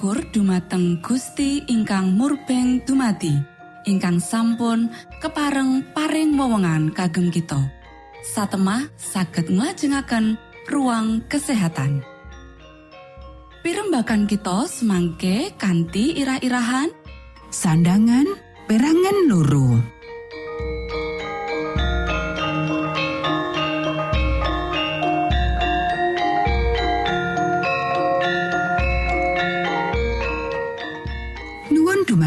Syukur dumateng Gusti ingkang murbeng dumati ingkang sampun kepareng paring wewenngan kagem kita. Satemah saged nglajengaken ruang kesehatan. Pirembakan kita semangke kanthi irah-irahan. Sandangan perangan loro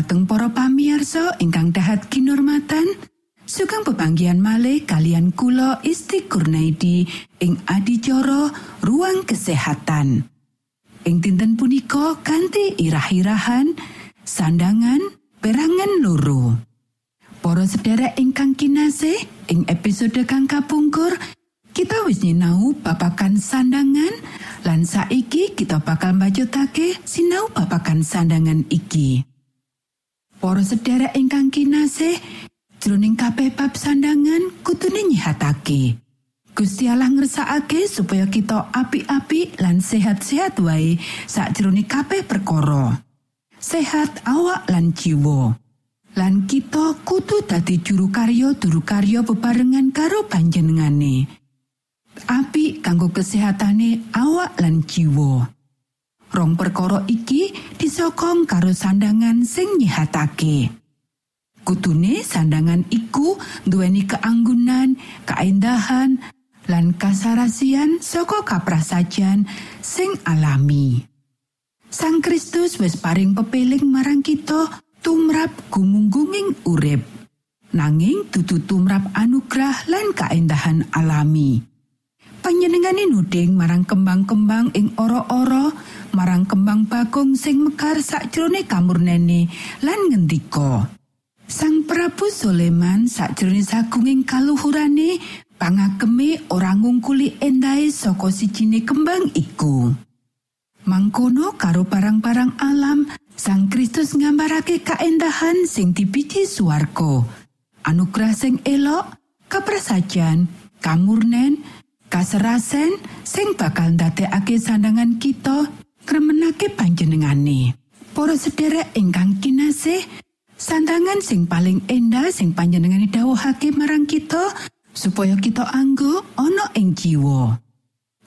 dumateng para pamiarsa ingkang dahat kinurmatan Sugeng pepanggian malih kalian kula Isti Kurnaidi ing adicara ruang kesehatan. Ing dinten punika kanthi irah-irahan sandangan perangan loro. Para sedherek ingkang kinasih, ing episode kang kapungkur kita wis nyinau babakan sandangan lan saiki kita bakal mbacutake sinau babakan sandangan iki. Para sedherek ingkang kinasih, jroning kabeh bab sandangan kutune nyihatake. Gusti Allah ngersakake supaya kita apik-apik lan sehat-sehat wae sakjroning kabeh perkara. Sehat awak lan jiwa. Lan kita kudu dadi juru karya juru karya bebarengan karo panjenengane. Apik kanggo kesehatane awak lan jiwa. Rong perkara iki disokong karo sandangan sing nyihatake. Kutune sandangan iku duweni keanggunan, kaendahan, lan kasarasian saka kaprasajan sing alami. Sang Kristus wis paring pepeling marang kita tumrap gumunggunging urip. Nanging dudu tumrap anugerah lan kaendahan alami. Panjenengane nuding marang kembang-kembang ing ora-ora, marang kembang bagong sing mekar sakjroning kamurnene lan ngendika. Sang Prabu Soleman sakjroning sagunging kaluhurane pangageme ora ngungkuli endahe saka sijine kembang iku. Mangkono karo barang-barang alam, Sang Kristus nggambarake kaendahan sing dipiji swarga. Anugerah sing elok, kaprasajan, kamurnen, kaserasen sing bakal ndadekake sandangan kita kremenake panjenengane. Para sederek ingkang kinasih, sandangan sing paling endah sing panjenengane dawuhake marang kita supaya kita anggo ana ing jiwa.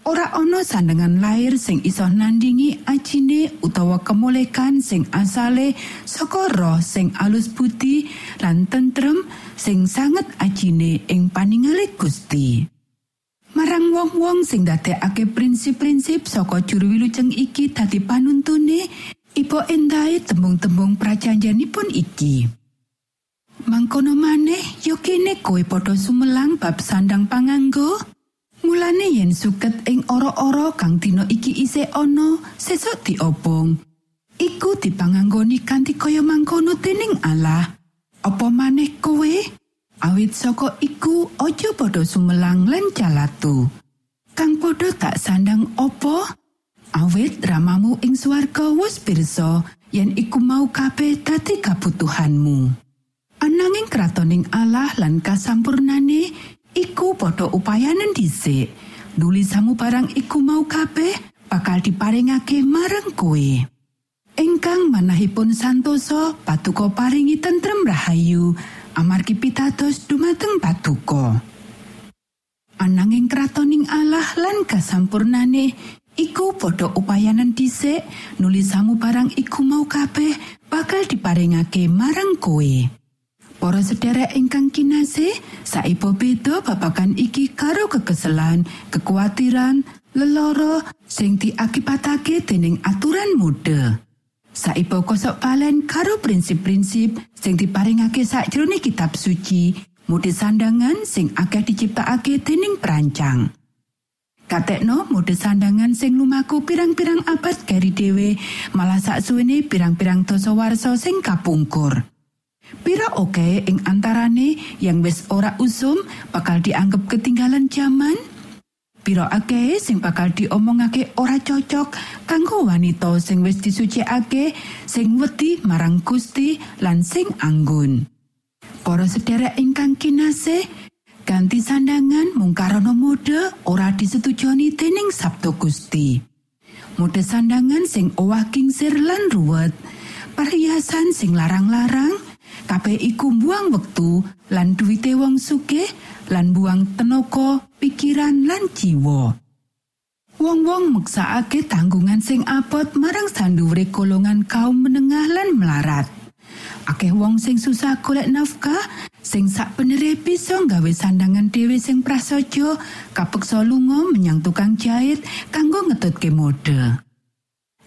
Ora ana sandangan lair sing iso nandingi ajine utawa kemolekan sing asale saka roh sing alus budi lan tentrem sing sanget ajine ing paningale Gusti. Marang wong-wong sing ndadekake prinsip-prinsip saka juru wilujeng iki dadi panuntune, ibu endahe tembung-tembung prajanjanipun iki. Mangkono maneh yo kene kowe padha sumelang bab sandang panganggo. Mulane yen suket ing ora-ora kang dina iki isih ana, sesuk diobong. Iku dipanganggoni kanthi kaya mangkono dening Allah. Apa maneh kowe? Awit saka iku aja padha sumelang lan calatu. Kang padha tak sandang opo? Awit ramamu ing swarga wis pirsa yen iku mau kabeh dadi kabutuhanmu. Ananging kratoning Allah lan kasampurnane iku padha upayanen dhisik. Nulisamu barang iku mau kabeh bakal diparingake marang kowe. Engkang manahipun santoso patuko paringi tentrem rahayu amargi pitados dumateng patuko. Ananging kratoning Allah lan kasampurnane iku padha upayanan dhisik nulisamu barang iku mau kabeh bakal diparingake marang kowe. Para sedherek ingkang kinasih, saipo beda babagan iki karo kekeselan, kekuatiran, leloro sing diakibatake dening aturan mode. Saipo kosok palen karo prinsip-prinsip sing diparingake sakjroning kitab suci, mode sandangan sing akeh diciptakake dening perancang. Katekno mode sandangan sing lumaku pirang-pirang abad keri dhewe malah saksuwene pirang-pirang dosa warsa sing kapungkur. Pira oke ing antarane yang wis ora usum bakal dianggap ketinggalan zaman? Pira akeh sing bakal diomongake ora cocok kanggo wanita sing wis disucikake, sing wedi marang Gusti lan sing anggun. Para sedherek ingkang kinasih, ganti sandangan mung karana mode ora disetujoni dening Sabtu Gusti. mode sandangan sing owah kingsir lan ruwet, perhiasan sing larang-larang, kabeh iku buang wektu lan duwite wong sugih lan buang tenaga, pikiran lan jiwa. Wong-wong meksakake tanggungan sing abot marang sanduwure golongan kaum menengah lan melarat. Akeh wong sing susah golek nafkah, sing sak penere bisa nggawe sandangan dhewe sing prasaja, kapeksa lunga menyang tukang jahit kanggo ngetutke mode.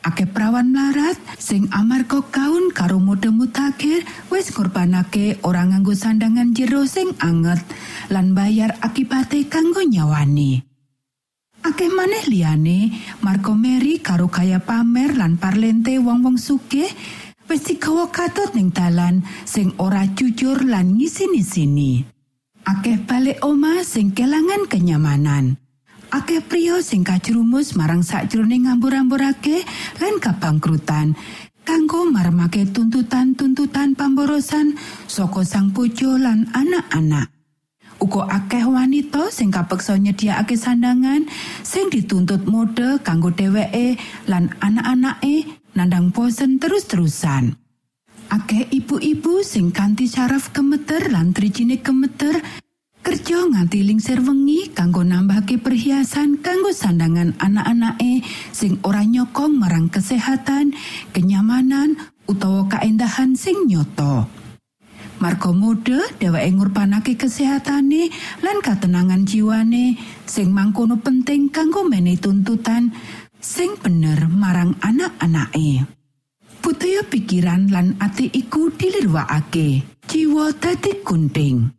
Akeh prawan melarat sing amarga kaun karo mode mutakhir wis ngorbanake ora nganggo sandangan jero sing anget lan bayar akibate kanggo nyawane. Akeh maneh liyane, Marco Mary karo gaya pamer lan parlente wong-wong sugih wis digawa katut ning dalan sing ora jujur lan ngisini-sini. Akeh balik oma sing kelangan kenyamanan. Akeh pria sing kajrumus marang sakjroning ngambur-amburake lan kabangkrutan kanggo marmake tuntutan-tuntutan pamborosan saka sang bojo lan anak-anak. uga akeh wanita sing kapeksa nyediakake sandangan sing dituntut mode kanggo dheweke lan anak-anake nandang bosen terus-terusan. Akeh ibu-ibu sing kanthi saraf gemeter lan trijine gemeter kerja nganti lingsir wengi kanggo nambahke perhiasan kanggo sandangan anak-anake sing ora nyokong marang kesehatan, kenyamanan utawa kaendahan sing nyoto. Marga mode dheweke ngurbanake kesehatane lan katenangan jiwane sing mangkono penting kanggo menehi tuntutan sing bener marang anak-anake. Budaya pikiran lan ati iku dilirwakake. Jiwa dadi gunting.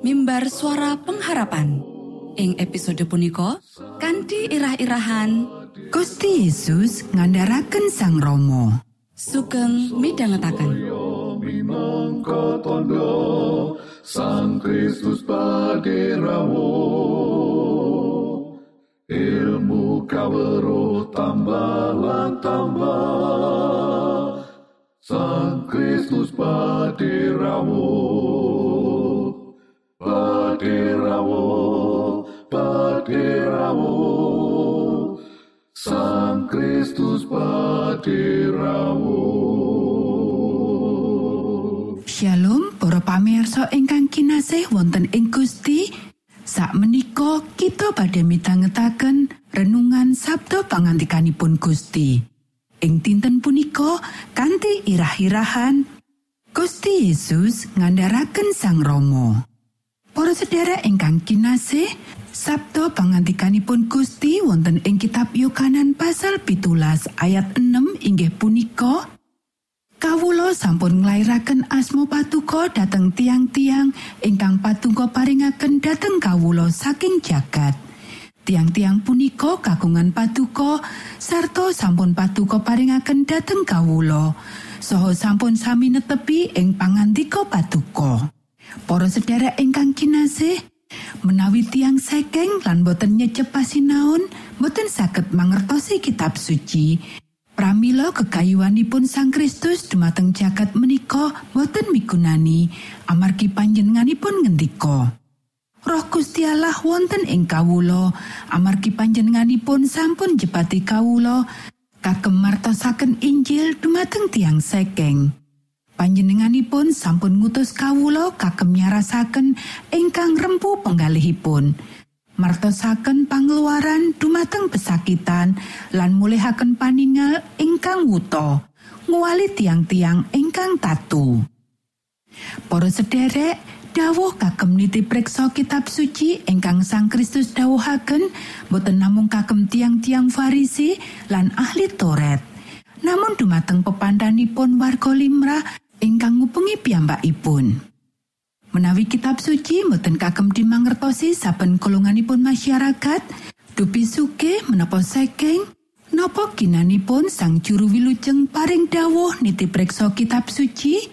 mimbar suara pengharapan. Ing episode punika kanthi irah-irahan Gusti Yesus ngandharaken Sang Rama. sugeng midhangetaken. minangka tondo Sang Kristus paderamu ilmu kawero tambah lan tambah Sang Kristus paderamu paderamu paderamu Sang Kristus paderamu Shalom para pamirsa ingkang kinasih wonten ing Gusti. Sakmenika kita badhe midhangetaken renungan Sabda pangantikanipun Gusti. Ing dinten punika kanthi irah-irahan Gusti Yesus ngandharaken Sang Rama. Para sedherek ingkang kinasih, Sabda pangantikanipun Gusti wonten ing kitab Yohanan pasal pitulas ayat 6 inggih punika Kawula sampun nglairaken asma patuko dhateng tiang-tiang ingkang patuko paringaken dhateng kawula saking jagat. Tiang-tiang punika kagungan patuko sarta sampun patuko paringaken dhateng kawula. Saha sampun sami netepi ing pangandika patuko. Para sedherek ingkang kinasih, menawi tiang sekeng lan boten nyecep pasinaon, boten saged mangertosi kitab suci. Pramila kekayuanipun Sang Kristus dumateng jagat menika boten migunani amargi panjenenganipun ngendika. Roh Gusti Allah wonten ing kawula amargi panjenenganipun sampun jepati kawula kagem martosaken Injil dumateng tiang sekeng. Panjenenganipun sampun ngutus kawula kagem nyarasaken ingkang rempu penggalihipun. Martosaken pangeluaran dumateng pesakitan lan mulihaken paningal ingkang wuta. Nguali tiang-tiang ingkang tatu. Para sederek, dawuh kagem niti preksa kitab suci ingkang Sang Kristus dawuhaken boten namung kagem tiang-tiang Farisi lan ahli Toret. Namun dumateng pepandanipun warga limrah ingkang ngupengi piyambakipun. Menawi kitab suci mboten kagem dimangertosi saben golonganipun masyarakat, dupi sugih menapa sekeng Napa ginanipun sang juru wilujeng paring dawuh niti preksa kitab suci?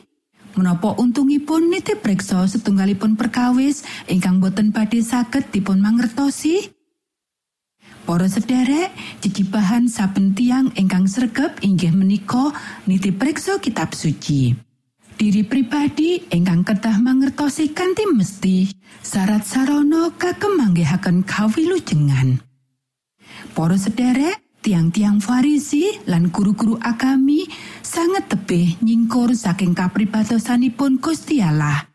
Menapa untungipun niti preksa setunggalipun perkawis ingkang boten badhe saged dipun mangertosi? Para sederek, jejibahan saben tiang ingkang sregep inggih menika niti preksa kitab suci. Diri pribadi ingkang kedah mangertosi kanthi mesti syarat sarana kagem manggihaken kawilujengan. Para sederek, tiang-tiang Farisi lan guru-guru agami sangat tebih nyingkur saking kapribatosanipun Gusti Allah.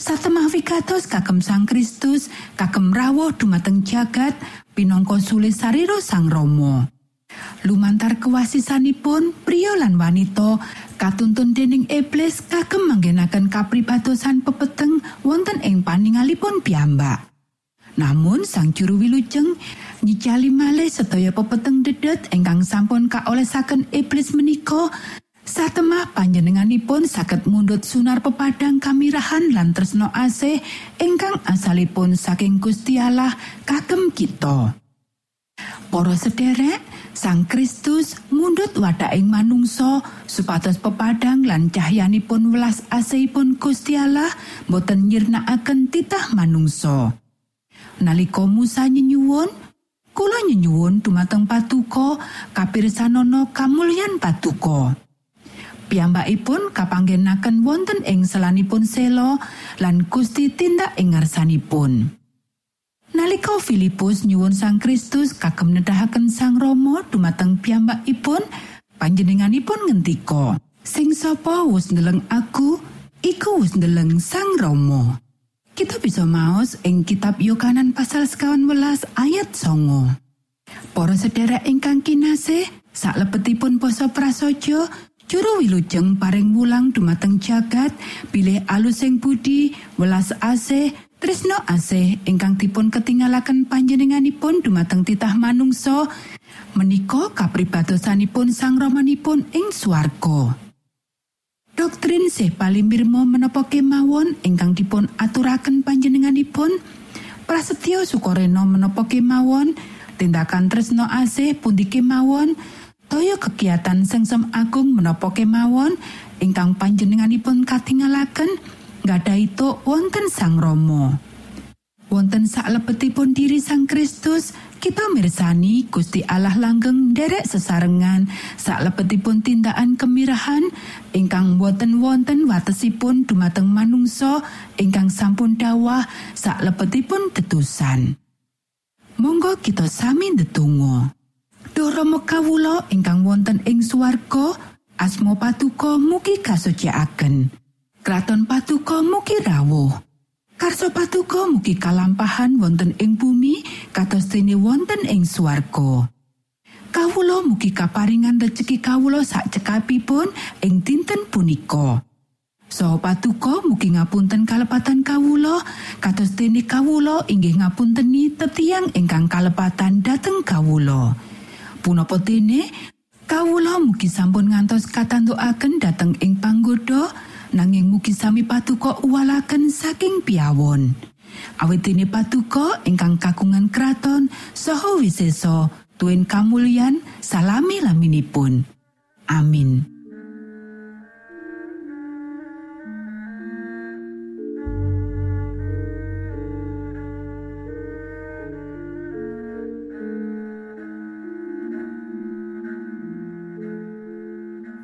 Satemah wigatos kagem Sang Kristus kagem rawuh dumateng jagat pinangka sule sarira Sang Rama. Lumantar kewasisanipun pria lan wanita katuntun dening iblis kagem manggenaken kapribatosan pepeteng wonten ing paningalipun piyambak. Namun sang juru wilujeng nyicali malih sedaya pepeteng dedet ingkang sampun kaolesaken iblis menika satemah panjenenganipun saged mundut sunar pepadang kamirahan lan tresno asih ingkang asalipun saking Gusti Allah kagem kita. Para sederek, Sang Kristus mundut wadaking manungsa supados pepadang lan cahyanipun welas asihipun Gusti Allah boten nyirnakaken titah manungsa. Nalika Musa nyenyuwun, kula nyenyuwun dumateng patuko kapirsanana kamulyan patuko. Piyambakipun kapanggenaken wonten ing selanipun selo lan Gusti tindak ing ngarsanipun. Nalika Filipus nyuwun Sang Kristus kagem nedahaken Sang Rama dumateng piyambakipun, panjenenganipun ngendika, "Sing sapa wis ndeleng aku, iku wis ndeleng Sang Rama." Kita bisa maos ing kitab Yohanan pasal sekawan welas ayat songo. Para sedherek ingkang kinasih, saklebetipun basa prasaja, juru wilujeng paring mulang dumateng jagat, bilih alusing budi, welas asih, tresno asih ingkang dipun ketinggalaken panjenenganipun dumateng titah manungsa, menika kapribatosanipun sang romanipun ing swarga. Doktrin sih palimbirmo menapa kemawon ingkang dipun aturaken panjenenganipun? Prasetyo sukoreno menapa kemawon? Tindakan tresno asih pundi kemawon? Toyo kegiatan sengsem agung menapa kemawon? Ingkang panjenenganipun katinggalaken nggada itu wonten sang Romo wonten saklebetipun diri sang Kristus kita mirsani Gusti Allah langgeng derek sesarengan. Saklebetipun tindakan kemirahan ingkang boten wonten watesipun dumateng manungsa ingkang sampun dawah saklebetipun tetusan. Monggo kita sami ndedonga. Duh Rama kawula ingkang wonten ing swarga asma patuko mugi kasucikaken Kraton patuko mugi rawuh Karso patuko mugi kalampahan wonten ing bumi kados dene wonten ing swarga. Kawula mugi kaparingan rejeki kawula sak cekapipun ing dinten punika. Saha patuko mugi ngapunten kalepatan kawula kados dene kawula inggih ngapunteni tetiang ingkang kalepatan dhateng kawula. Punapa dene kawula mugi sampun ngantos katantukaken dhateng ing panggoda nanging mugi sami patuko uwalaken saking piawon. Awit dene patuko ingkang kagungan kraton saha wiseso tuen kamulyan salami laminipun. Amin.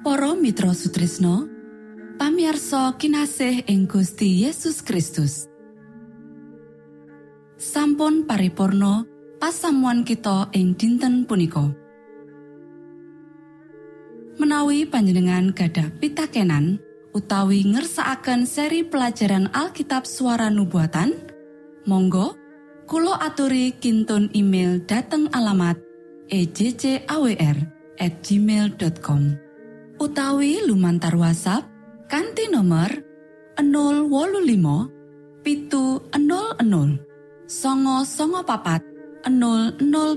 Para Mitra Sutrisno pamiarsa kinasih ing Gusti Yesus Kristus. Sampun paripurno pasamuan kita ing dinten punika. Menawi panjenengan gadah pitakenan utawi ngersaakan seri pelajaran Alkitab suara nubuatan Monggo Kulo aturi kinton email dateng alamat ejcawr gmail.com utawi lumantar WhatsApp kanti nomor 025 pitu 00 songo songo papat 00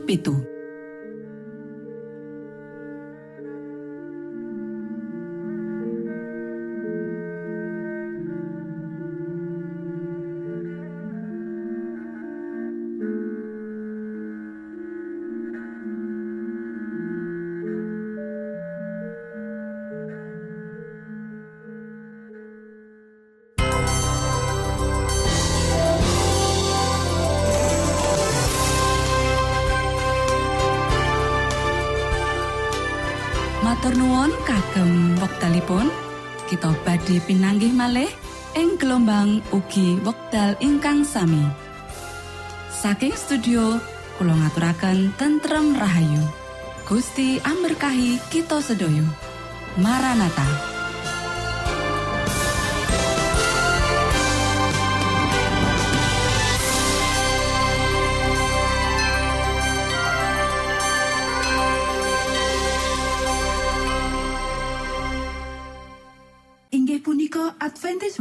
ugi wekdal ingkang sami. Saking studio kula ngaturaken tentrem rahayu. Gusti amberkahi kita sedaya. Maranatha.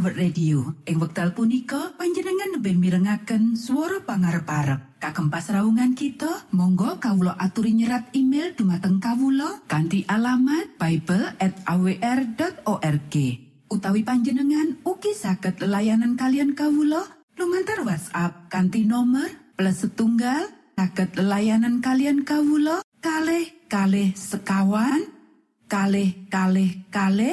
World Radio. Ing wekdal punika panjenengan lebih mirengaken suara pangarep-arep. Kagem pasraungan kita, monggo kawulo aturi nyerat email dumateng kawulo kanti alamat bible at awr.org. Utawi panjenengan ugi saged layanan kalian kawulo lumantar WhatsApp kanti nomor plus setunggal saged layanan kalian kawulo kalih kalih sekawan kalih kalih kalih